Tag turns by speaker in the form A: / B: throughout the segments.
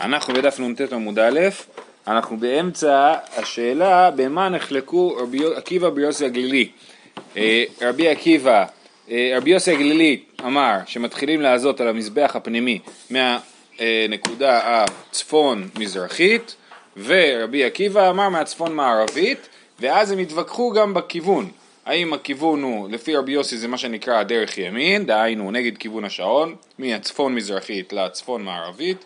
A: אנחנו בדף נ"ט עמוד א', אנחנו באמצע השאלה במה נחלקו רבי עקיבא ביוסי הגלילי. אה, רבי עקיבא, אה, רבי יוסי הגלילי אמר שמתחילים לעזות על המזבח הפנימי מהנקודה הצפון מזרחית ורבי עקיבא אמר מהצפון מערבית ואז הם התווכחו גם בכיוון האם הכיוון הוא, לפי רבי יוסי זה מה שנקרא דרך ימין, דהיינו נגד כיוון השעון, מהצפון מזרחית לצפון מערבית,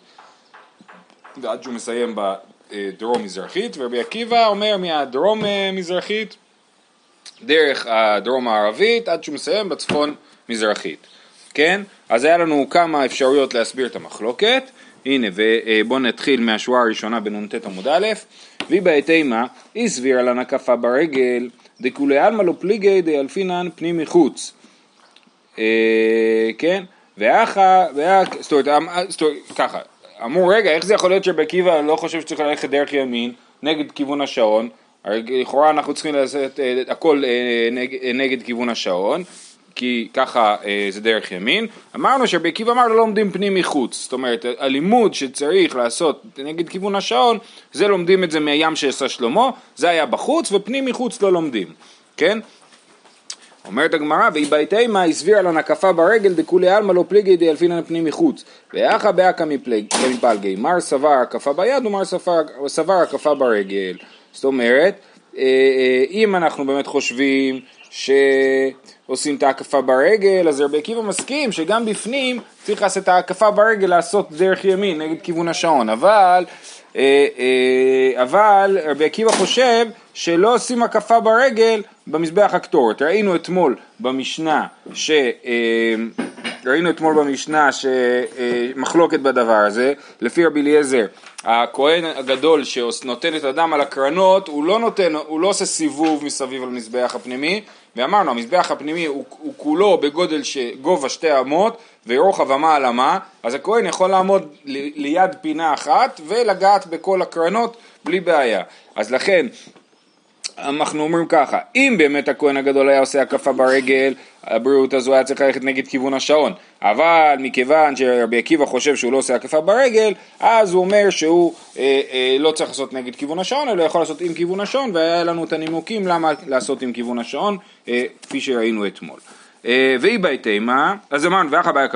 A: ועד שהוא מסיים בדרום מזרחית, ורבי עקיבא אומר מהדרום אה, מזרחית דרך הדרום הערבית עד שהוא מסיים בצפון מזרחית, כן? אז היה לנו כמה אפשרויות להסביר את המחלוקת, הנה ובואו נתחיל מהשורה הראשונה בנ"ט עמוד א', ויהי בהתאמה, אי סביר על הנקפה ברגל דכולי עלמא לא פליגי דאלפינן פנים מחוץ, אה, כן? ואחא, זאת אומרת, ככה, אמרו רגע, איך זה יכול להיות שרבי עקיבא לא חושב שצריך ללכת דרך ימין נגד כיוון השעון? הרי לכאורה אנחנו צריכים לעשות אה, הכל אה, נגד, נגד כיוון השעון, כי ככה אה, זה דרך ימין. אמרנו שרבי עקיבא אמר לא לומדים פנים מחוץ, זאת אומרת הלימוד שצריך לעשות נגד כיוון השעון, זה לומדים את זה מהים שעשה שלמה, זה היה בחוץ ופנים מחוץ לא לומדים, כן? אומרת הגמרא, ואי בהתאמה הסבירה לה נקפה ברגל דכולי עלמא לא פליגי דאלפינן פנים מחוץ. ואחא באקא מפלגי, מר סבר הקפה ביד ומר סבר הקפה ברגל. זאת אומרת, אה, אה, אם אנחנו באמת חושבים שעושים את ההקפה ברגל, אז רבי עקיבא מסכים שגם בפנים צריך לעשות את ההקפה ברגל לעשות דרך ימין נגד כיוון השעון, אבל, אה, אבל רבי עקיבא חושב שלא עושים הקפה ברגל במזבח הקטורת. ראינו אתמול במשנה ש... ראינו אתמול במשנה שמחלוקת בדבר הזה, לפי רבי אליעזר, הכהן הגדול שנותן את הדם על הקרנות, הוא לא נותן, הוא לא עושה סיבוב מסביב על מזבח הפנימי, ואמרנו, המזבח הפנימי הוא, הוא כולו בגודל שגובה שתי אמות ורוחב אמה על אמה, אז הכהן יכול לעמוד ליד פינה אחת ולגעת בכל הקרנות בלי בעיה. אז לכן אנחנו אומרים ככה, אם באמת הכהן הגדול היה עושה הקפה ברגל, הבריאות הזו היה צריך ללכת נגד כיוון השעון, אבל מכיוון שרבי עקיבא חושב שהוא לא עושה הקפה ברגל, אז הוא אומר שהוא אה, אה, לא צריך לעשות נגד כיוון השעון, אלא יכול לעשות עם כיוון השעון, והיה לנו את הנימוקים למה לעשות עם כיוון השעון, אה, כפי שראינו אתמול. אה, ואי בהתאמה, אז אמרנו ואחא בעיה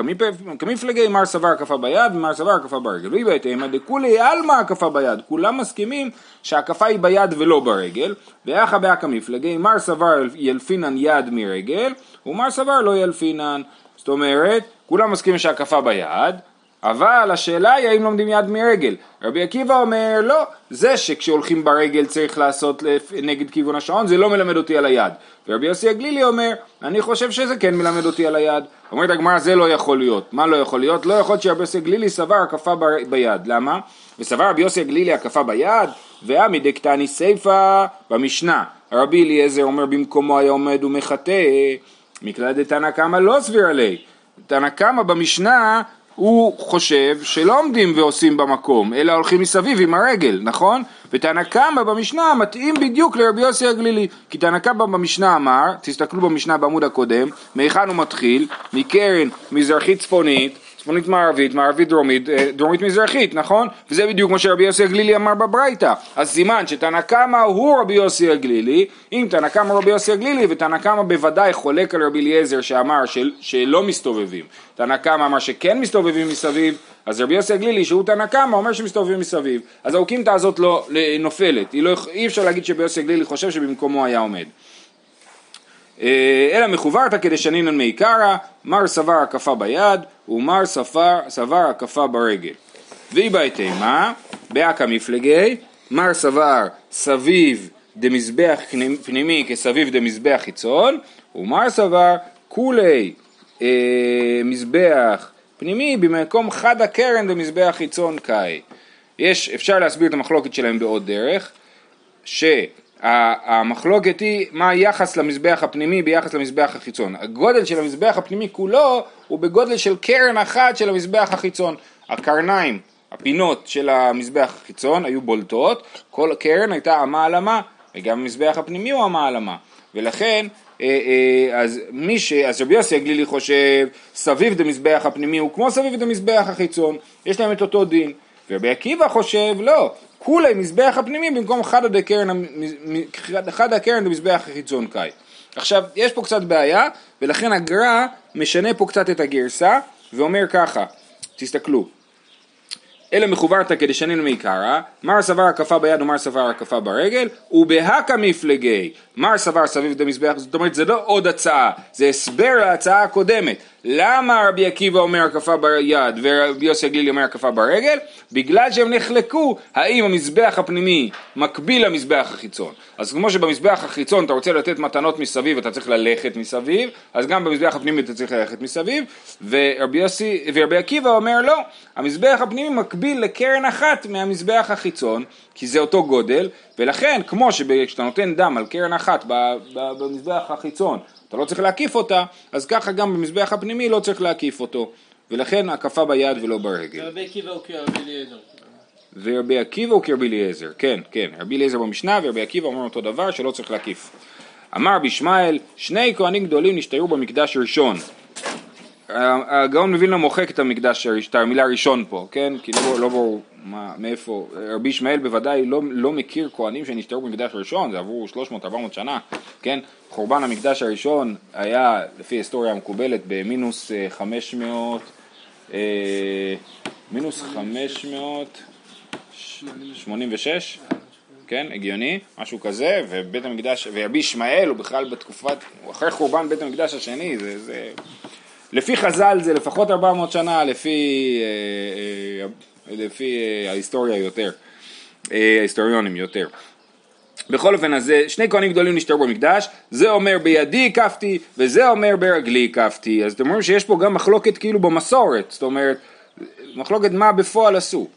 A: כמפלגי מר סבר הקפה ביד ומר סבר הקפה ברגל. ואי בהתאמה דכולי עלמא הקפה ביד. כולם מסכימים שהקפה היא ביד ולא ברגל ואחא בעיה כמפלגי מר סבר ילפינן יד מרגל ומר סבר לא ילפינן. זאת אומרת כולם מסכימים שהקפה ביד אבל השאלה היא האם לומדים יד מרגל. רבי עקיבא אומר לא, זה שכשהולכים ברגל צריך לעשות נגד כיוון השעון זה לא מלמד אותי על היד. ורבי יוסי הגלילי אומר אני חושב שזה כן מלמד אותי על היד. אומרת הגמרא זה לא יכול להיות. מה לא יכול להיות? לא יכול להיות שרבי יוסי הגלילי סבר הקפה ב... ביד. למה? וסבר רבי יוסי הגלילי הקפה ביד ועמי דקתני סיפא במשנה. רבי אליעזר אומר במקומו היה עומד ומחטא מכלל דתנא קמא לא סביר עלי. תנא קמא במשנה הוא חושב שלא עומדים ועושים במקום, אלא הולכים מסביב עם הרגל, נכון? ותנא קמא במשנה מתאים בדיוק לרבי יוסי הגלילי, כי תנא קמא במשנה אמר, תסתכלו במשנה בעמוד הקודם, מהיכן הוא מתחיל? מקרן מזרחית צפונית צפונית מערבית, מערבית דרומית, אה, דרומית מזרחית, נכון? וזה בדיוק מה שרבי יוסי הגלילי אמר בברייתא. אז סימן שתנא קמא הוא רבי יוסי הגלילי, אם תנא קמא רבי יוסי הגלילי, ותנא קמא בוודאי חולק על רבי אליעזר שאמר של, שלא מסתובבים. תנא קמא אמר שכן מסתובבים מסביב, אז רבי יוסי הגלילי שהוא תנא קמא אומר שמסתובבים מסביב. אז האוקימתא הזאת לא נופלת, לא, אי אפשר להגיד שרבי יוסי הגלילי חושב שבמקומו היה עומד. אה, אלא מחוברתא כדשנינן מי קרא, מר סבר הקפה ביד ומר סבר, סבר הקפה ברגל. והיא בהתאמה, באקא מפלגי, מר סבר סביב דמזבח פנימי כסביב דמזבח חיצון, ומר סבר כולי אה, מזבח פנימי במקום חד הקרן דמזבח חיצון קאי. יש, אפשר להסביר את המחלוקת שלהם בעוד דרך, ש... המחלוקת היא מה היחס למזבח הפנימי ביחס למזבח החיצון. הגודל של המזבח הפנימי כולו הוא בגודל של קרן אחת של המזבח החיצון. הקרניים, הפינות של המזבח החיצון היו בולטות, כל קרן הייתה אמה על אמה, וגם המזבח הפנימי הוא אמה על אמה. ולכן, אה, אה, אז מי ש... אז רבי יוסי הגלילי חושב סביב דמזבח הפנימי הוא כמו סביב דמזבח החיצון, יש להם את אותו דין. ורבי עקיבא חושב, לא, כולי מזבח הפנימי במקום חדא דקרן, קרן במזבח החיצון קאי. עכשיו, יש פה קצת בעיה, ולכן הגר"א משנה פה קצת את הגרסה, ואומר ככה, תסתכלו, אלא מחוברתא כדשנין מעיקרא, מר סבר הקפה ביד ומר סבר הקפה ברגל, ובהקא מפלגי, מר סבר סביב דמזבח, זאת אומרת זה לא עוד הצעה, זה הסבר להצעה הקודמת. למה רבי עקיבא אומר הקפה ביד ורבי יוסי הגלילי אומר הקפה ברגל? בגלל שהם נחלקו האם המזבח הפנימי מקביל למזבח החיצון. אז כמו שבמזבח החיצון אתה רוצה לתת מתנות מסביב אתה צריך ללכת מסביב, אז גם במזבח הפנימי אתה צריך ללכת מסביב, ורבי, יוסי, ורבי עקיבא אומר לא, המזבח הפנימי מקביל לקרן אחת מהמזבח החיצון, כי זה אותו גודל, ולכן כמו שכשאתה נותן דם על קרן אחת במזבח החיצון אתה לא צריך להקיף אותה, אז ככה גם במזבח הפנימי לא צריך להקיף אותו, ולכן הקפה ביד ולא ברגל.
B: ורבי עקיבא הוא כרבי אליעזר.
A: ורבי עקיבא הוא כרבי אליעזר, כן, כן, רבי אליעזר במשנה ורבי עקיבא אומר אותו דבר שלא צריך להקיף. אמר בישמעאל, שני כהנים גדולים נשתרו במקדש ראשון. הגאון מווילנה מוחק את המקדש, את המילה ראשון פה, כן? כי לא, לא ברור מאיפה, רבי ישמעאל בוודאי לא, לא מכיר כהנים שנשתרו במקדש ראשון, זה עברו 300-400 שנה, כן? חורבן המקדש הראשון היה, לפי ההיסטוריה המקובלת, במינוס 500, אה, אה, מינוס 586, כן, הגיוני, משהו כזה, ובית המקדש, ורבי ישמעאל הוא בכלל בתקופת, אחרי חורבן בית המקדש השני, זה, זה לפי חז"ל זה לפחות 400 שנה, לפי, אה, אה, לפי אה, ההיסטוריה יותר, ההיסטוריונים יותר. בכל אופן, אז שני כהנים גדולים נשתרו במקדש, זה אומר בידי הקפתי וזה אומר ברגלי הקפתי, אז אתם רואים שיש פה גם מחלוקת כאילו במסורת, זאת אומרת, מחלוקת מה בפועל עשו.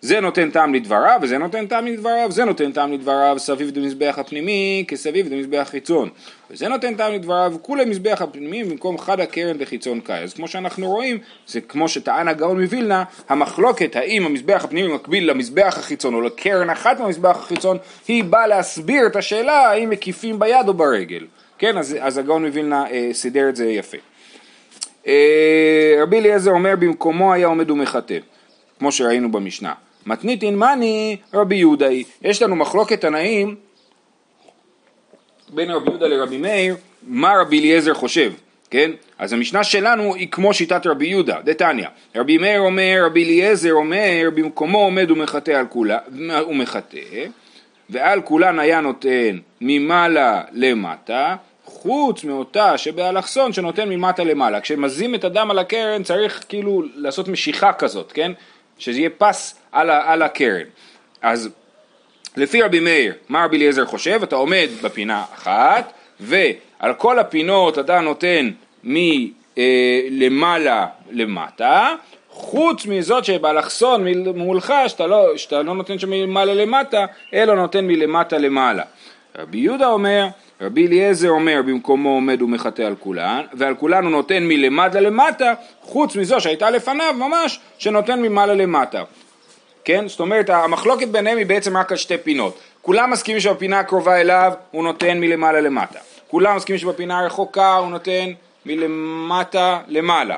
A: זה נותן טעם לדבריו וזה נותן טעם לדבריו, זה נותן טעם לדבריו סביב דמזבח הפנימי כסביב דמזבח החיצון וזה נותן טעם לדבריו כולי מזבח הפנימי במקום חד הקרן דחיצון קאי. אז כמו שאנחנו רואים זה כמו שטען הגאון מווילנה המחלוקת האם המזבח הפנימי מקביל למזבח החיצון או לקרן אחת מהמזבח החיצון היא באה להסביר את השאלה האם מקיפים ביד או ברגל. כן אז, אז הגאון מווילנה אה, סידר את זה יפה. אה, רבי אליעזר אומר במקומו היה עומד ומחטא כמו שראינו במשנה מתניתין מאני רבי יהודאי. יש לנו מחלוקת תנאים בין רבי יהודה לרבי מאיר, מה רבי אליעזר חושב, כן? אז המשנה שלנו היא כמו שיטת רבי יהודה, דתניא. רבי מאיר אומר, רבי אליעזר אומר, במקומו עומד ומחטא על כולה, ומחטא, ועל כולן היה נותן ממעלה למטה, חוץ מאותה שבאלכסון שנותן ממטה למעלה. כשמזים את הדם על הקרן צריך כאילו לעשות משיכה כזאת, כן? שזה יהיה פס על, על הקרן. אז לפי רבי מאיר, מה רבי אליעזר חושב? אתה עומד בפינה אחת, ועל כל הפינות אתה נותן מלמעלה אה, למטה, חוץ מזאת שבאלכסון מולך, שאתה לא, שאתה לא נותן שם מלמעלה למטה, אלא נותן מלמטה למעלה. רבי יהודה אומר, רבי אליעזר אומר במקומו עומד ומחטא על כולן, ועל כולן הוא נותן מלמטה למטה, חוץ מזו שהייתה לפניו ממש, שנותן ממעלה למטה. כן? זאת אומרת המחלוקת ביניהם היא בעצם רק על שתי פינות. כולם מסכימים שבפינה הקרובה אליו הוא נותן מלמעלה למטה. כולם מסכימים שבפינה הרחוקה הוא נותן מלמטה למעלה.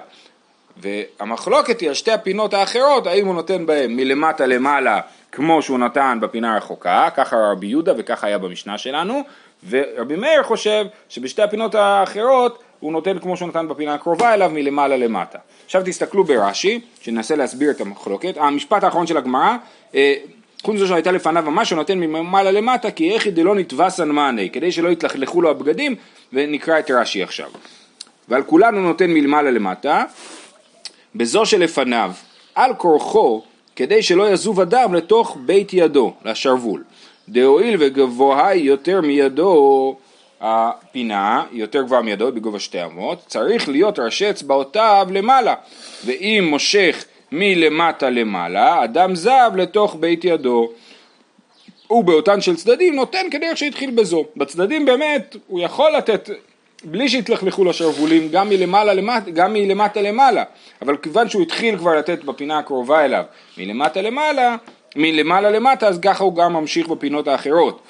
A: והמחלוקת היא על שתי הפינות האחרות, האם הוא נותן בהם מלמטה למעלה כמו שהוא נתן בפינה הרחוקה, ככה רבי יהודה וככה היה במשנה שלנו, ורבי מאיר חושב שבשתי הפינות האחרות הוא נותן כמו שהוא נתן בפינה הקרובה אליו מלמעלה למטה. עכשיו תסתכלו ברש"י, שננסה להסביר את המחלוקת. המשפט האחרון של הגמרא, אה, חוץ מזה שהייתה לפניו ממש, הוא נותן ממעלה למטה, כי איך דלא נתבסן מאני, כדי שלא יתלכלכו לו הבגדים, ונקרא את רש"י עכשיו. ועל כולנו נותן מלמעלה למטה, בזו שלפניו, על כורחו, כדי שלא יזוב הדם לתוך בית ידו, לשרוול. דהואיל וגבוהה יותר מידו, הפינה יותר גבוהה מידו בגובה שתי אמות, צריך להיות ראשי אצבעותיו למעלה, ואם מושך מלמטה למעלה, אדם זב לתוך בית ידו. ובאותן של צדדים נותן כדרך שהתחיל בזו. בצדדים באמת הוא יכול לתת בלי שיתלכלכו לו שרוולים גם מלמעלה למטה, גם מלמטה למעלה, אבל כיוון שהוא התחיל כבר לתת בפינה הקרובה אליו מלמטה למעלה, מלמעלה למטה, אז ככה הוא גם ממשיך בפינות האחרות.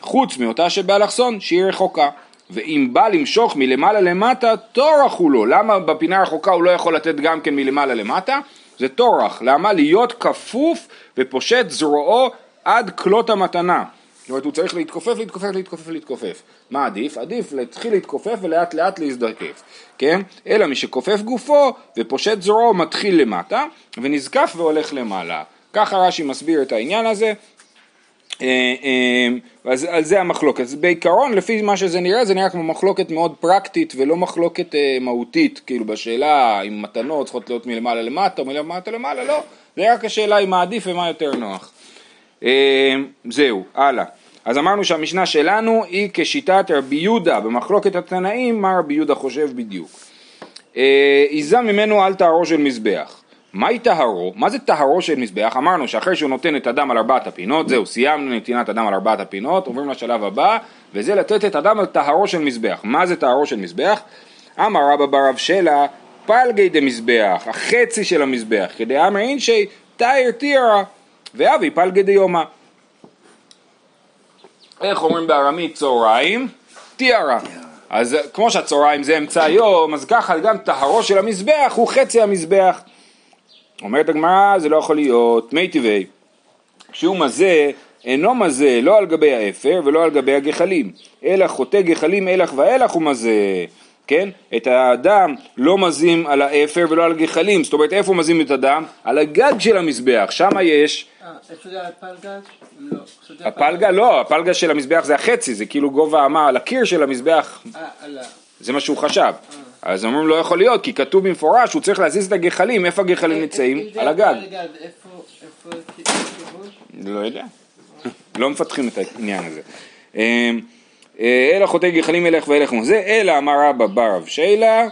A: חוץ מאותה שבאלכסון, שהיא רחוקה. ואם בא למשוך מלמעלה למטה, טורח הוא לו. למה בפינה הרחוקה הוא לא יכול לתת גם כן מלמעלה למטה? זה טורח, למה? להיות כפוף ופושט זרועו עד כלות המתנה. זאת אומרת, הוא צריך להתכופף, להתכופף, להתכופף, להתכופף. מה עדיף? עדיף להתחיל להתכופף ולאט לאט להזדקף, כן? אלא מי שכופף גופו ופושט זרועו מתחיל למטה ונזקף והולך למעלה. ככה רש"י מסביר את העניין הזה. אה, אה, אז על זה המחלוקת. אז בעיקרון, לפי מה שזה נראה, זה נראה כמו מחלוקת מאוד פרקטית ולא מחלוקת אה, מהותית, כאילו בשאלה אם מתנות צריכות להיות מלמעלה למטה או מלמטה למעלה, לא. זה רק השאלה אם מה עדיף ומה יותר נוח. זהו, הלאה. אז אמרנו שהמשנה שלנו היא כשיטת רבי יהודה במחלוקת התנאים, מה רבי יהודה חושב בדיוק. עיזה ממנו על טהרו של מזבח. מהי טהרו? מה זה טהרו של מזבח? אמרנו שאחרי שהוא נותן את הדם על ארבעת הפינות, זהו, סיימנו נתינת הדם על ארבעת הפינות, עוברים לשלב הבא, וזה לתת את הדם על טהרו של מזבח. מה זה טהרו של מזבח? אמר רבא בר רב שלה, פלגי דמזבח, החצי של המזבח, כדי אמר אינשי תאיר טירה, ואבי פלגי דיומא. איך אומרים בארמית צהריים? טירה. אז כמו שהצהריים זה אמצע היום, אז ככה גם טהרו של המזבח הוא חצי המזבח. אומרת הגמרא, זה לא יכול להיות, מי טבעי. כשהוא מזה, אינו מזה לא על גבי האפר ולא על גבי הגחלים, אלא חוטא גחלים אלך ואלך הוא מזה, כן? את הדם לא מזים על האפר ולא על הגחלים, זאת אומרת איפה מזים את הדם? על הגג של המזבח, שם יש...
B: אה, איפה זה הפלגה? לא.
A: הפלגה לא, הפלגה של המזבח זה החצי, זה כאילו גובה אמה על הקיר של המזבח.
B: אה.
A: זה מה שהוא חשב. אז אומרים לא יכול להיות, כי כתוב במפורש, הוא צריך להזיז את הגחלים, איפה הגחלים נמצאים? על הגג. לא יודע. לא מפתחים את העניין הזה. אמ, אה, אלא חוטא גחלים ילך וילך זה, אלא אמר רבא בר רב שיילה,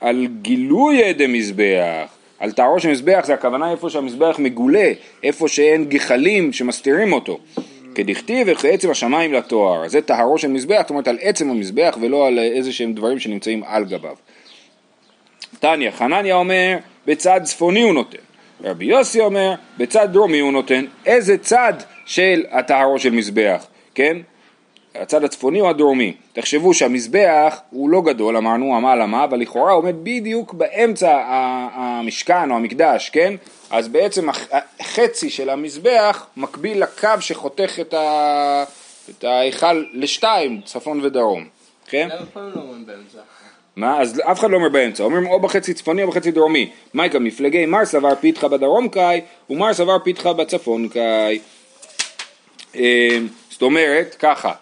A: על גילוי דמזבח, על טהרו של מזבח, זה הכוונה איפה שהמזבח מגולה, איפה שאין גחלים שמסתירים אותו. כדכתיב וכעצם השמיים לתואר, זה טהרו של מזבח, זאת אומרת על עצם המזבח ולא על איזה שהם דברים שנמצאים על גביו. תניא, חנניה אומר, בצד צפוני הוא נותן. רבי יוסי אומר, בצד דרומי הוא נותן. איזה צד של הטהרו של מזבח, כן? הצד הצפוני או הדרומי. תחשבו שהמזבח הוא לא גדול, אמרנו, על אמה, אבל לכאורה הוא עומד בדיוק באמצע המשכן או המקדש, כן? אז בעצם החצי של המזבח מקביל לקו שחותך את, ה... את ההיכל לשתיים, צפון ודרום, כן?
B: למה פעם לא אומרים באמצע?
A: מה? אז אף אחד לא אומר באמצע, אומרים או בחצי צפוני או בחצי דרומי. מייקה מפלגי מר סבר פיתחה בדרום קאי ומר סבר פיתחה בצפון קאי. אה, זאת אומרת, ככה,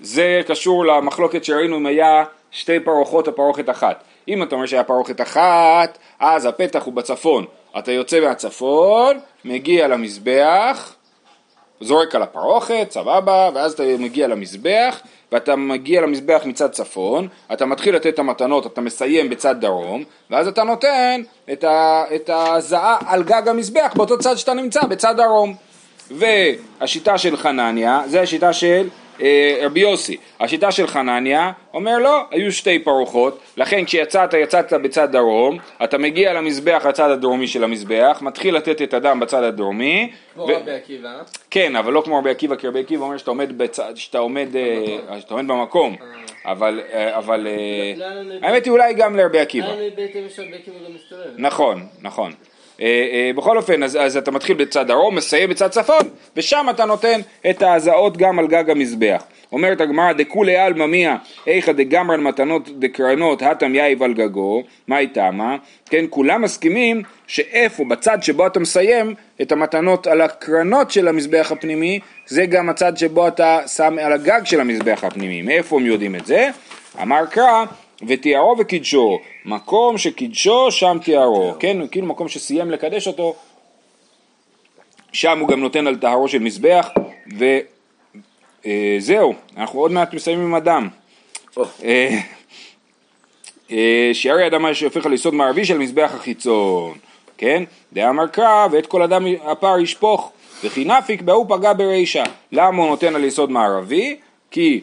A: זה קשור למחלוקת שראינו אם היה שתי פרוכות או פרוכת אחת. אם אתה אומר שהיה פרוכת אחת, אז הפתח הוא בצפון. אתה יוצא מהצפון, מגיע למזבח, זורק על הפרוכת, סבבה, ואז אתה מגיע למזבח, ואתה מגיע למזבח מצד צפון, אתה מתחיל לתת את המתנות, אתה מסיים בצד דרום, ואז אתה נותן את, ה, את הזעה על גג המזבח באותו צד שאתה נמצא, בצד דרום. והשיטה של חנניה, זה השיטה של רבי יוסי. השיטה של חנניה אומר לא, היו שתי פרוחות, לכן כשיצאת, יצאת בצד דרום, אתה מגיע למזבח, לצד הדרומי של המזבח, מתחיל לתת את הדם בצד הדרומי.
B: כמו ו... רבי עקיבא.
A: כן, אבל לא כמו רבי עקיבא, כי רבי עקיבא אומר שאתה עומד, בצד, שאתה עומד. אה, שאתה עומד במקום. אה. אבל, אבל האמת היא אולי גם לרבי עקיבא. נכון, נכון. אה, אה, בכל אופן, אז, אז אתה מתחיל בצד דרום, מסיים בצד צפון, ושם אתה נותן את ההזעות גם על גג המזבח. אומרת הגמרא, דכולי עלמא מיה, איכא דגמרן מתנות דקרנות, הטם יאיב על גגו, מה איתמה? כן, כולם מסכימים שאיפה, בצד שבו אתה מסיים את המתנות על הקרנות של המזבח הפנימי, זה גם הצד שבו אתה שם על הגג של המזבח הפנימי. מאיפה הם יודעים את זה? אמר קרא, ותיארו וקידשו, מקום שקידשו שם תיארו, כן, כאילו מקום שסיים לקדש אותו, שם הוא גם נותן על טהרו של מזבח, וזהו, אה, אנחנו עוד מעט מסיימים עם הדם. אה, אה, שיערי אדמה שהופך על יסוד מערבי של מזבח החיצון, כן? דאמר קרא ואת כל אדם הפר ישפוך וכי נפיק בהוא פגע ברישה. למה הוא נותן על יסוד מערבי? כי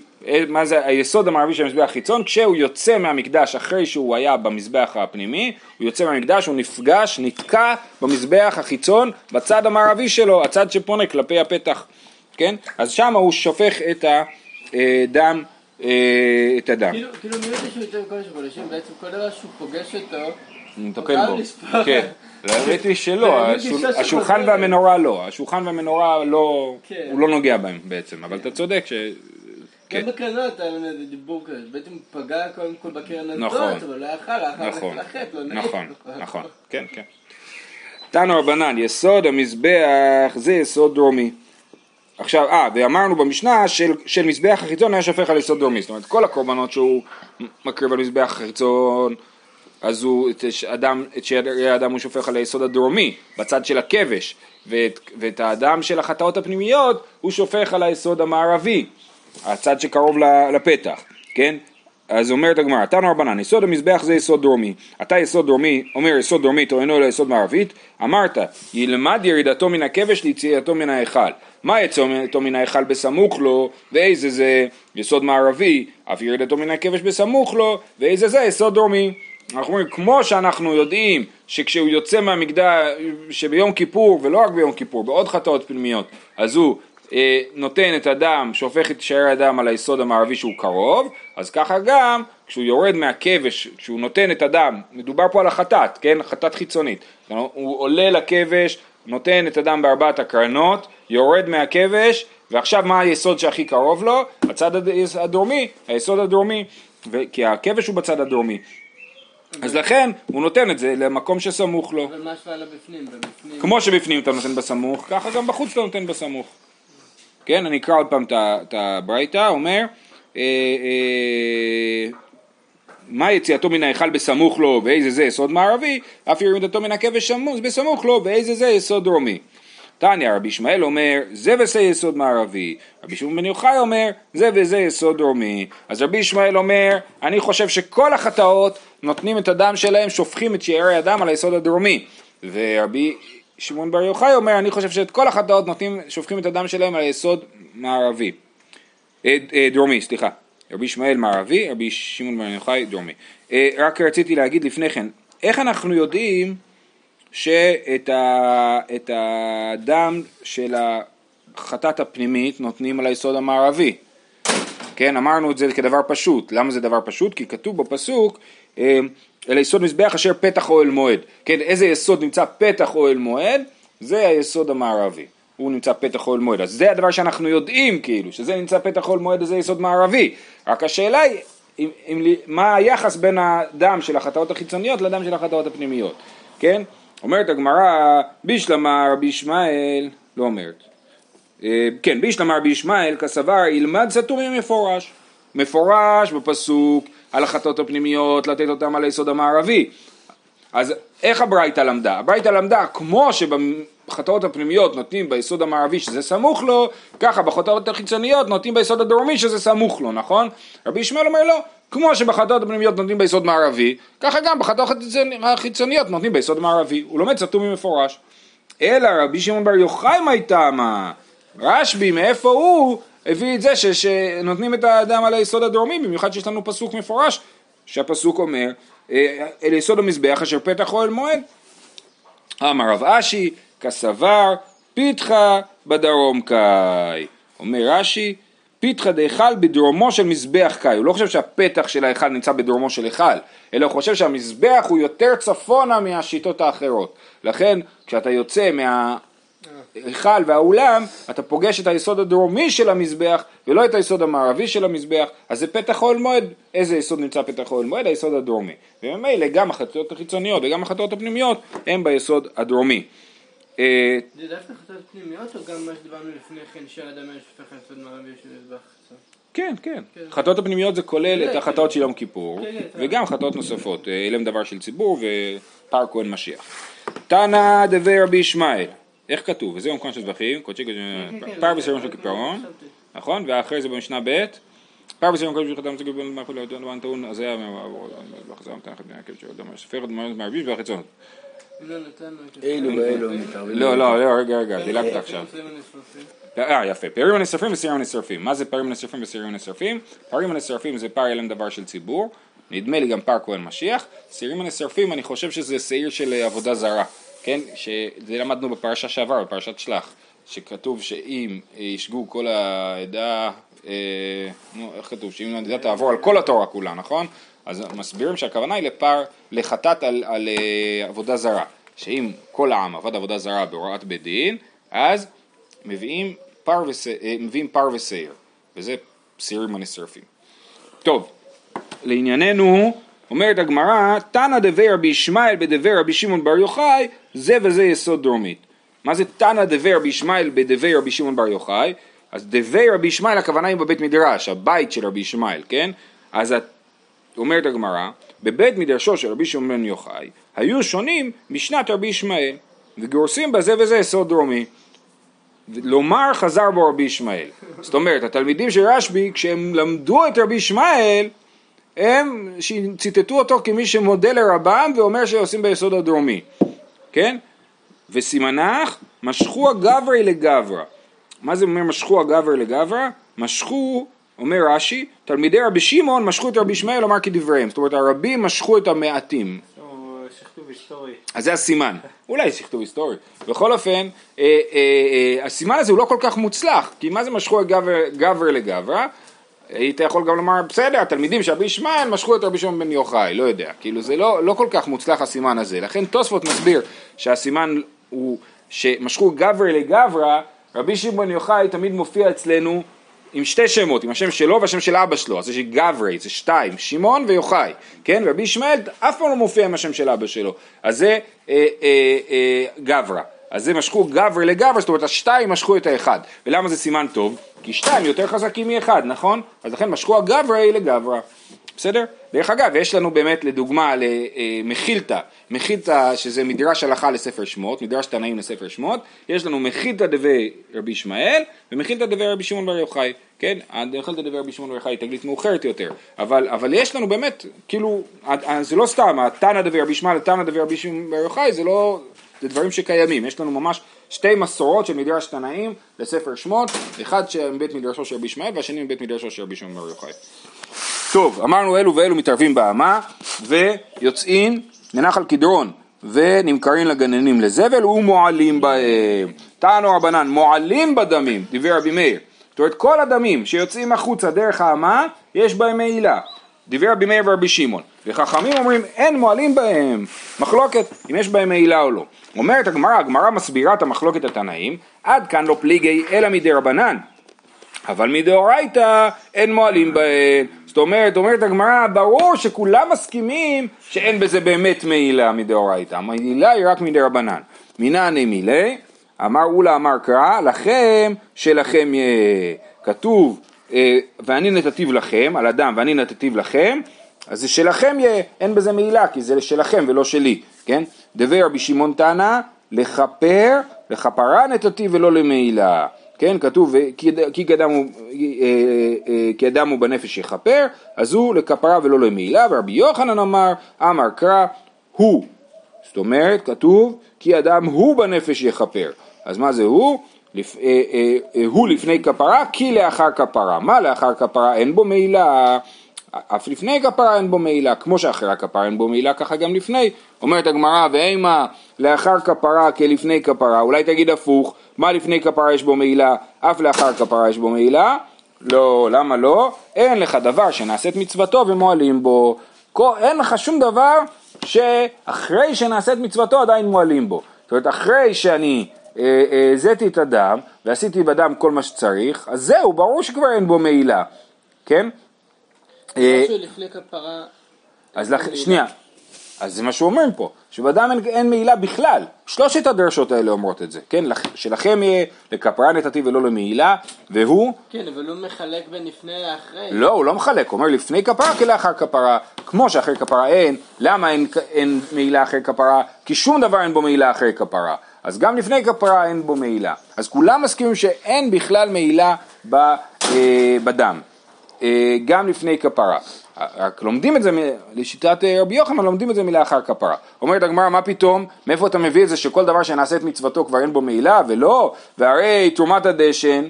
A: מה זה היסוד המערבי של המזבח החיצון, כשהוא יוצא מהמקדש אחרי שהוא היה במזבח הפנימי, הוא יוצא מהמקדש, הוא נפגש, נתקע במזבח החיצון בצד המערבי שלו, הצד שפונה כלפי הפתח, כן? אז שם הוא שופך את הדם, אה, את הדם.
B: כאילו, כאילו מי יודע שהוא יותר מקודש הקודשים, בעצם כל דבר שהוא פוגש אותו מותר
A: בו. כן. האמת היא שלא, השול-
B: גישה
A: השולחן. והמנורה לא, השולחן והמנורה לא,
B: כן.
A: הוא לא נוגע בהם בעצם, אבל אתה צודק ש... כן.
B: גם בקרנות היה לנו איזה דיבור כזה, בעצם פגע קודם כל בקרן הזאת,
A: נכון.
B: אבל לא יכל, אחר
A: נכון,
B: כך לחטא, לא נעים.
A: נכון, נכון, כן, כן. תנו רבנן, יסוד המזבח זה יסוד דרומי. עכשיו, אה, ואמרנו במשנה של, של מזבח החיצון היה שופך על יסוד דרומי, זאת אומרת כל הקורבנות שהוא מקריב על מזבח החיצון, אז הוא, את אדם, את שארי האדם הוא שופך על היסוד הדרומי, בצד של הכבש, ואת, ואת האדם של החטאות הפנימיות הוא שופך על היסוד המערבי, הצד שקרוב לפתח, כן? אז אומרת הגמרא, תנו רבנן, יסוד המזבח זה יסוד דרומי. אתה יסוד דרומי, אומר יסוד דרומי, טוענו אלא יסוד מערבית, אמרת, ילמד ירידתו מן הכבש ליציאתו מן ההיכל. מה יצאתו מן ההיכל בסמוך לו, ואיזה זה יסוד מערבי, אף ירידתו מן הכבש בסמוך לו, ואיזה זה יסוד דרומי. אנחנו אומרים, כמו שאנחנו יודעים שכשהוא יוצא מהמקדש, שביום כיפור, ולא רק ביום כיפור, בעוד חטאות פנימיות, אז הוא נותן את הדם, שהופך את שאר הדם על היסוד המערבי שהוא קרוב, אז ככה גם כשהוא יורד מהכבש, כשהוא נותן את הדם, מדובר פה על החטאת, כן? חטאת חיצונית. הוא עולה לכבש, נותן את הדם בארבעת הקרנות, יורד מהכבש, ועכשיו מה היסוד שהכי קרוב לו? הצד הד- הדרומי, היסוד הדרומי, ו- כי הכבש הוא בצד הדרומי. אז לכן הוא נותן את זה למקום שסמוך לו.
B: אבל מה השוואה לבפנים?
A: כמו שבפנים אתה נותן בסמוך, ככה גם בחוץ אתה נותן בסמוך. כן, אני אקרא עוד פעם את הברייתא, אומר, אה, אה, מה יציאתו מן ההיכל בסמוך לו ואיזה זה יסוד מערבי, אף ירידתו מן הכבש בסמוך לו ואיזה זה יסוד דרומי. תניא רבי ישמעאל אומר זה וזה יסוד מערבי, רבי שמעון בן יוחאי אומר זה וזה יסוד דרומי, אז רבי ישמעאל אומר אני חושב שכל החטאות נותנים את הדם שלהם, שופכים את שארי הדם על היסוד הדרומי, ורבי שמעון בר יוחאי אומר אני חושב שאת כל החטאות נותנים, שופכים את הדם שלהם על היסוד מערבי, אה, אה, דרומי, סליחה, רבי ישמעאל מערבי, רבי שמעון בר יוחאי דרומי. אה, רק רציתי להגיד לפני כן, איך אנחנו יודעים שאת ה, הדם של החטאת הפנימית נותנים על היסוד המערבי. כן, אמרנו את זה כדבר פשוט. למה זה דבר פשוט? כי כתוב בפסוק, אה, אל יסוד מזבח אשר פתח אוהל מועד. כן, איזה יסוד נמצא פתח אוהל מועד? זה היסוד המערבי. הוא נמצא פתח אוהל מועד. אז זה הדבר שאנחנו יודעים, כאילו, שזה נמצא פתח אוהל מועד, זה יסוד מערבי. רק השאלה היא, אם, אם, מה היחס בין הדם של החטאות החיצוניות לדם של החטאות הפנימיות, כן? אומרת הגמרא, בישלמה רבי ישמעאל, לא אומרת. אה, כן, בישלמה רבי ישמעאל כסבר ילמד סתומים מפורש. מפורש בפסוק החטאות הפנימיות, לתת אותם על היסוד המערבי. אז איך הברייתא למדה? הברייתא למדה כמו שבחטאות הפנימיות נותנים ביסוד המערבי שזה סמוך לו, ככה בחטאות החיצוניות נותנים ביסוד הדרומי שזה סמוך לו, נכון? רבי ישמעאל אומר לא, כמו שבחטאות הפנימיות נותנים ביסוד מערבי, ככה גם בחטאות החיצוניות נותנים ביסוד מערבי. הוא לומד סתום מפורש. אלא רבי שמעון בר יוחאי מה איתמה? רשב"י, מאיפה הוא הביא את זה ש, שנותנים את האדם על היסוד הדרומי, במיוחד שיש לנו פסוק מפורש, שהפסוק אומר, אה, אל יסוד המזבח אשר פתח אוהל מועד. אמר רב אשי, כסבר, פיתחה בדרום קאי. אומר רש"י, פיתחה דהיכל בדרומו של מזבח קאי. הוא לא חושב שהפתח של ההיכל נמצא בדרומו של היכל, אלא הוא חושב שהמזבח הוא יותר צפונה מהשיטות האחרות. לכן, כשאתה יוצא מה... היכל והאולם, אתה פוגש את היסוד הדרומי של המזבח ולא את היסוד המערבי של המזבח, אז זה פתח אוהל מועד. איזה יסוד נמצא פתח אוהל מועד? היסוד הדרומי. וממילא גם החטאות החיצוניות וגם החטאות הפנימיות הם ביסוד הדרומי. אה,
B: זה דווקא חטאות פנימיות או גם מה שדיברנו לפני כן שהאדם שופך יסוד מערבי של מזבח?
A: כן, כן.
B: כן.
A: חטאות הפנימיות זה כולל
B: כן,
A: את החטאות של יום כיפור,
B: כן, כן,
A: וגם חטאות נוספות, אה, אילם דבר של ציבור ופר כהן משיח. תנא דבי רבי ישמעאל, איך כתוב? וזהו מקום של זבחים, קודשי
B: כן, כן,
A: פר
B: זה-
A: וסירון של כיפרון. נכון? ואחרי זה במשנה ב' פר וסירון קודשי חתם סגל בן מאכול לעודון ואן טעון, אז זה היה בחזר מתחת בני עקב של אדם סופר את מערכת מערבי והחיצון.
B: אם לא
C: אילו ואילו מתערבים.
A: לא, לא, לא, רגע, רגע,
B: כן,
A: דילגת
B: כן,
A: עכשיו.
B: כן, כן,
A: אה יפה, פרים הנשרפים וסירים הנשרפים. מה זה פרים הנשרפים וסירים הנשרפים? פרים הנשרפים זה פר אלם דבר של ציבור, נדמה לי גם פר כהן משיח. סירים הנשרפים אני חושב שזה שעיר של אה, עבודה זרה, כן? שזה למדנו בפרשה שעבר, בפרשת שלח, שכתוב שאם ישגו כל העדה, אה, נו איך כתוב? שאם העדה תעבור על כל התורה כולה, נכון? אז מסבירים שהכוונה היא לפר, לחטאת על, על אה, עבודה זרה, שאם כל העם עבד עבודה זרה בהוראת בית דין, אז מביאים פר, וס, אה, מביאים פר ושעיר, וזה שעירים הנשרפים. טוב, לענייננו, אומרת הגמרא, תנא דבי רבי ישמעאל בדבי רבי שמעון בר יוחאי, זה וזה יסוד דרומית. מה זה תנא דבי רבי ישמעאל בדבי רבי שמעון בר יוחאי? אז דבי רבי ישמעאל הכוונה היא בבית מדרש, הבית של רבי ישמעאל, כן? אז אומרת הגמרא, בבית מדרשו של רבי שמעון בן יוחאי, היו שונים משנת רבי ישמעאל, וגורסים בזה וזה יסוד דרומי. לומר חזר בו רבי ישמעאל. זאת אומרת, התלמידים של רשב"י, כשהם למדו את רבי ישמעאל, הם ציטטו אותו כמי שמודה לרבם ואומר שעושים ביסוד הדרומי, כן? וסימנך, משכו הגברי לגברא. מה זה אומר משכו הגברי לגברא? משכו, אומר רש"י, תלמידי רבי שמעון משכו את רבי ישמעאל לומר כדבריהם. זאת אומרת, הרבים משכו את המעטים. אז זה הסימן, אולי שכתוב היסטורי. בכל אופן, אה, אה, אה, הסימן הזה הוא לא כל כך מוצלח, כי מה זה משכו הגבר גבר לגברא? היית יכול גם לומר, בסדר, התלמידים של רבי ישמעאל משכו את רבי שמעון בן יוחאי, לא יודע, כאילו זה לא, לא כל כך מוצלח הסימן הזה, לכן תוספות מסביר שהסימן הוא שמשכו גברא לגברא, רבי שמעון בן יוחאי תמיד מופיע אצלנו עם שתי שמות, עם השם שלו והשם של אבא שלו, אז יש גברי, זה שתיים, שמעון ויוחאי, כן? רבי ישמעאל אף פעם לא מופיע עם השם של אבא שלו, אז זה אה, אה, אה, גברא. אז זה משכו גברי לגברי, זאת אומרת השתיים משכו את האחד. ולמה זה סימן טוב? כי שתיים יותר חזקים מאחד, נכון? אז לכן משכו הגברי לגברא. בסדר? דרך אגב, יש לנו באמת לדוגמה למחילתא, מחילתא שזה מדרש הלכה לספר שמות, מדרש תנאים לספר שמות, יש לנו מחילתא דבי רבי ישמעאל ומחילתא דבי רבי שמעון בר יוחאי, כן? מחילתא דבי רבי שמעון בר יוחאי היא תגלית מאוחרת יותר, אבל, אבל יש לנו באמת, כאילו, זה לא סתם, התנא דבי רבי ישמעאל, התנא דבי רבי שמעון בר יוחאי, זה לא, זה דברים שקיימים, יש לנו ממש שתי מסורות של מדרש תנאים לספר שמות, אחד מבית מדרשו של רבי ישמעאל והשני מבית מדרשו של רבי שמעון בר יוחאי. טוב, אמרנו אלו ואלו מתערבים באמה ויוצאים לנחל קדרון ונמכרים לגננים לזבל ומועלים בהם. טענו רבנן, מועלים בדמים, דיבר רבי מאיר. זאת אומרת כל הדמים שיוצאים החוצה דרך האמה יש בהם מעילה. דיבר רבי מאיר ורבי שמעון. וחכמים אומרים אין מועלים בהם. מחלוקת אם יש בהם מעילה או לא. אומרת הגמרא, הגמרא מסבירה את המחלוקת התנאים, עד כאן לא פליגי אלא מדי רבנן. אבל מדאורייתא אין מועלים בהם. זאת אומרת, אומרת הגמרא, ברור שכולם מסכימים שאין בזה באמת מעילה מדאורייתא, המעילה היא רק מדי רבנן. מנעני מילי, אמר אולה אמר קרא, לכם שלכם יהיה. כתוב, אה, ואני נתתיו לכם, על אדם ואני נתתיו לכם, אז זה שלכם יהיה, אין בזה מעילה, כי זה שלכם ולא שלי, כן? דבר רבי שמעון תנא, לכפר, לכפרה נתתיו ולא למעילה. כן, כתוב כי אדם הוא, אה, אה, כי אדם הוא בנפש יכפר, אז הוא לכפרה ולא למעילה, ורבי יוחנן אמר, אמר קרא, הוא. זאת אומרת, כתוב כי אדם הוא בנפש יכפר. אז מה זה הוא? לפ, אה, אה, אה, הוא לפני כפרה, כי לאחר כפרה. מה לאחר כפרה? אין בו מעילה. אף לפני כפרה אין בו מעילה, כמו שאחרי הכפרה אין בו מעילה, ככה גם לפני. אומרת הגמרא, ואימה לאחר כפרה כלפני כפרה, אולי תגיד הפוך, מה לפני כפרה יש בו מעילה, אף לאחר כפרה יש בו מעילה? לא, למה לא? אין לך דבר שנעשית מצוותו ומועלים בו. אין לך שום דבר שאחרי שנעשית מצוותו עדיין מועלים בו. זאת אומרת, אחרי שאני הזיתי אה, אה, את הדם ועשיתי בדם כל מה שצריך, אז זהו, ברור שכבר אין בו מעילה, כן?
B: אה, משהו לפני כפרה...
A: אז לח... שנייה, אז זה מה שהוא אומר פה, שבאדם אין, אין מעילה בכלל, שלושת הדרשות האלה אומרות את זה, כן, שלכם יהיה לכפרה נתתי ולא למעילה, והוא...
B: כן, אבל הוא מחלק בין לפני לאחרי.
A: לא, הוא לא מחלק, הוא אומר לפני כפרה כלאחר כפרה, כמו שאחרי כפרה אין, למה אין, אין מעילה אחרי כפרה? כי שום דבר אין בו מעילה אחרי כפרה, אז גם לפני כפרה אין בו מעילה, אז כולם מסכימים שאין בכלל מעילה ב, אה, בדם. אה, גם לפני כפרה. רק לומדים את זה, לשיטת אה, רבי יוחנן, לומדים את זה מלאחר כפרה. אומרת הגמרא, מה פתאום, מאיפה אתה מביא את זה שכל דבר שנעשה את מצוותו כבר אין בו מעילה? ולא, והרי תרומת הדשן,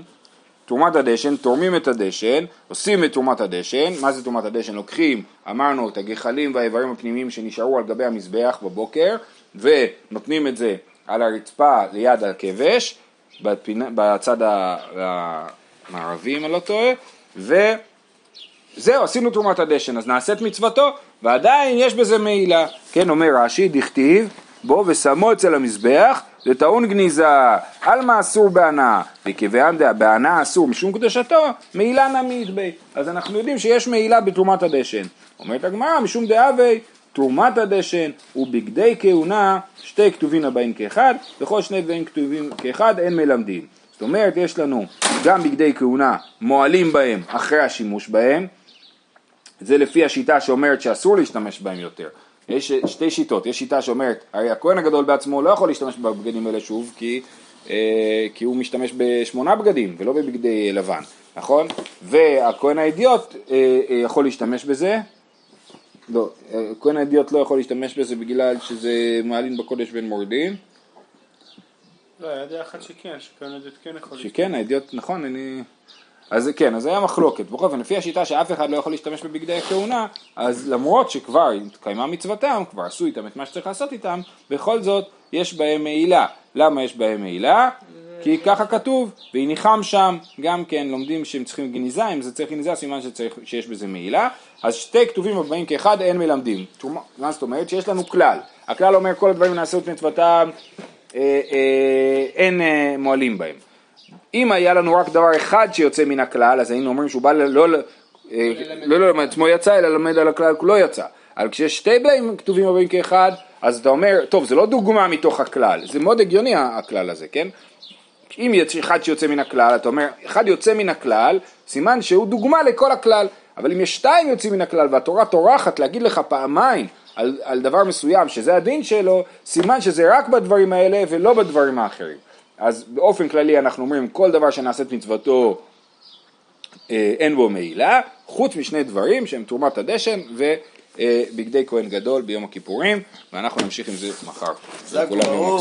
A: תרומת הדשן, תורמים את הדשן, עושים את תרומת הדשן, מה זה תרומת הדשן? לוקחים, אמרנו, את הגחלים והאיברים הפנימיים שנשארו על גבי המזבח בבוקר, ונותנים את זה על הרצפה ליד הכבש, בצד המערבי אם אני לא טועה, ו... זהו, עשינו תרומת הדשן, אז נעשה את מצוותו, ועדיין יש בזה מעילה. כן, אומר רש"י, דכתיב, בוא ושמו אצל המזבח, זה טעון גניזה, על מה אסור בהנאה, וכיוון בהנאה אסור משום קדושתו, מעילה נמית בי. אז אנחנו יודעים שיש מעילה בתרומת הדשן. אומרת הגמרא, משום דאבי, תרומת הדשן ובגדי כהונה, שתי כתובים הבאים כאחד, וכל שני דברים כתובים כאחד אין מלמדים. זאת אומרת, יש לנו גם בגדי כהונה מועלים בהם אחרי השימוש בהם, זה לפי השיטה שאומרת שאסור להשתמש בהם יותר. יש שתי שיטות, יש שיטה שאומרת, הרי הכהן הגדול בעצמו לא יכול להשתמש בבגדים האלה שוב, כי, אה, כי הוא משתמש בשמונה בגדים ולא בבגדי לבן, נכון? והכהן האידיוט אה, אה, יכול להשתמש בזה, לא, כהן האידיוט לא יכול להשתמש בזה בגלל שזה מעלין בקודש בין מורדין.
C: לא, היה דעה אחת שכן, שכהן האידיוט כן יכול להשתמש.
A: שכן, האידיוט, נכון, אני... אז כן, אז היה מחלוקת. בכל אופן, לפי השיטה שאף אחד לא יכול להשתמש בבגדי הכהונה, אז למרות שכבר התקיימה מצוותם, כבר עשו איתם את מה שצריך לעשות איתם, בכל זאת יש בהם מעילה. למה יש בהם מעילה? כי ככה כתוב, והניחם שם, גם כן לומדים שהם צריכים גניזה, אם זה צריך גניזה, סימן שצריך, שיש בזה מעילה. אז שתי כתובים הבאים כאחד אין מלמדים. מה זאת אומרת? שיש לנו כלל. הכלל אומר כל הדברים נעשו את מצוותם, אה, אה, אין אה, מועלים בהם. אם היה לנו רק דבר אחד שיוצא מן הכלל, אז היינו אומרים שהוא בא לא, לא, לא ללמד עצמו יצא, אלא ללמד על הכלל כולו יצא. אבל כשיש שתי באים כתובים הבאים כאחד, אז אתה אומר, טוב, זה לא דוגמה מתוך הכלל, זה מאוד הגיוני הכלל הזה, כן? אם יש אחד שיוצא מן הכלל, אתה אומר, אחד יוצא מן הכלל, סימן שהוא דוגמה לכל הכלל. אבל אם יש שתיים יוצאים מן הכלל והתורה טורחת להגיד לך פעמיים על, על דבר מסוים שזה הדין שלו, סימן שזה רק בדברים האלה ולא בדברים האחרים. אז באופן כללי אנחנו אומרים כל דבר שנעשית מצוותו אה, אין בו מעילה, חוץ משני דברים שהם תרומת הדשן ובגדי כהן גדול ביום הכיפורים ואנחנו נמשיך עם זה מחר.
D: זה הגמרא.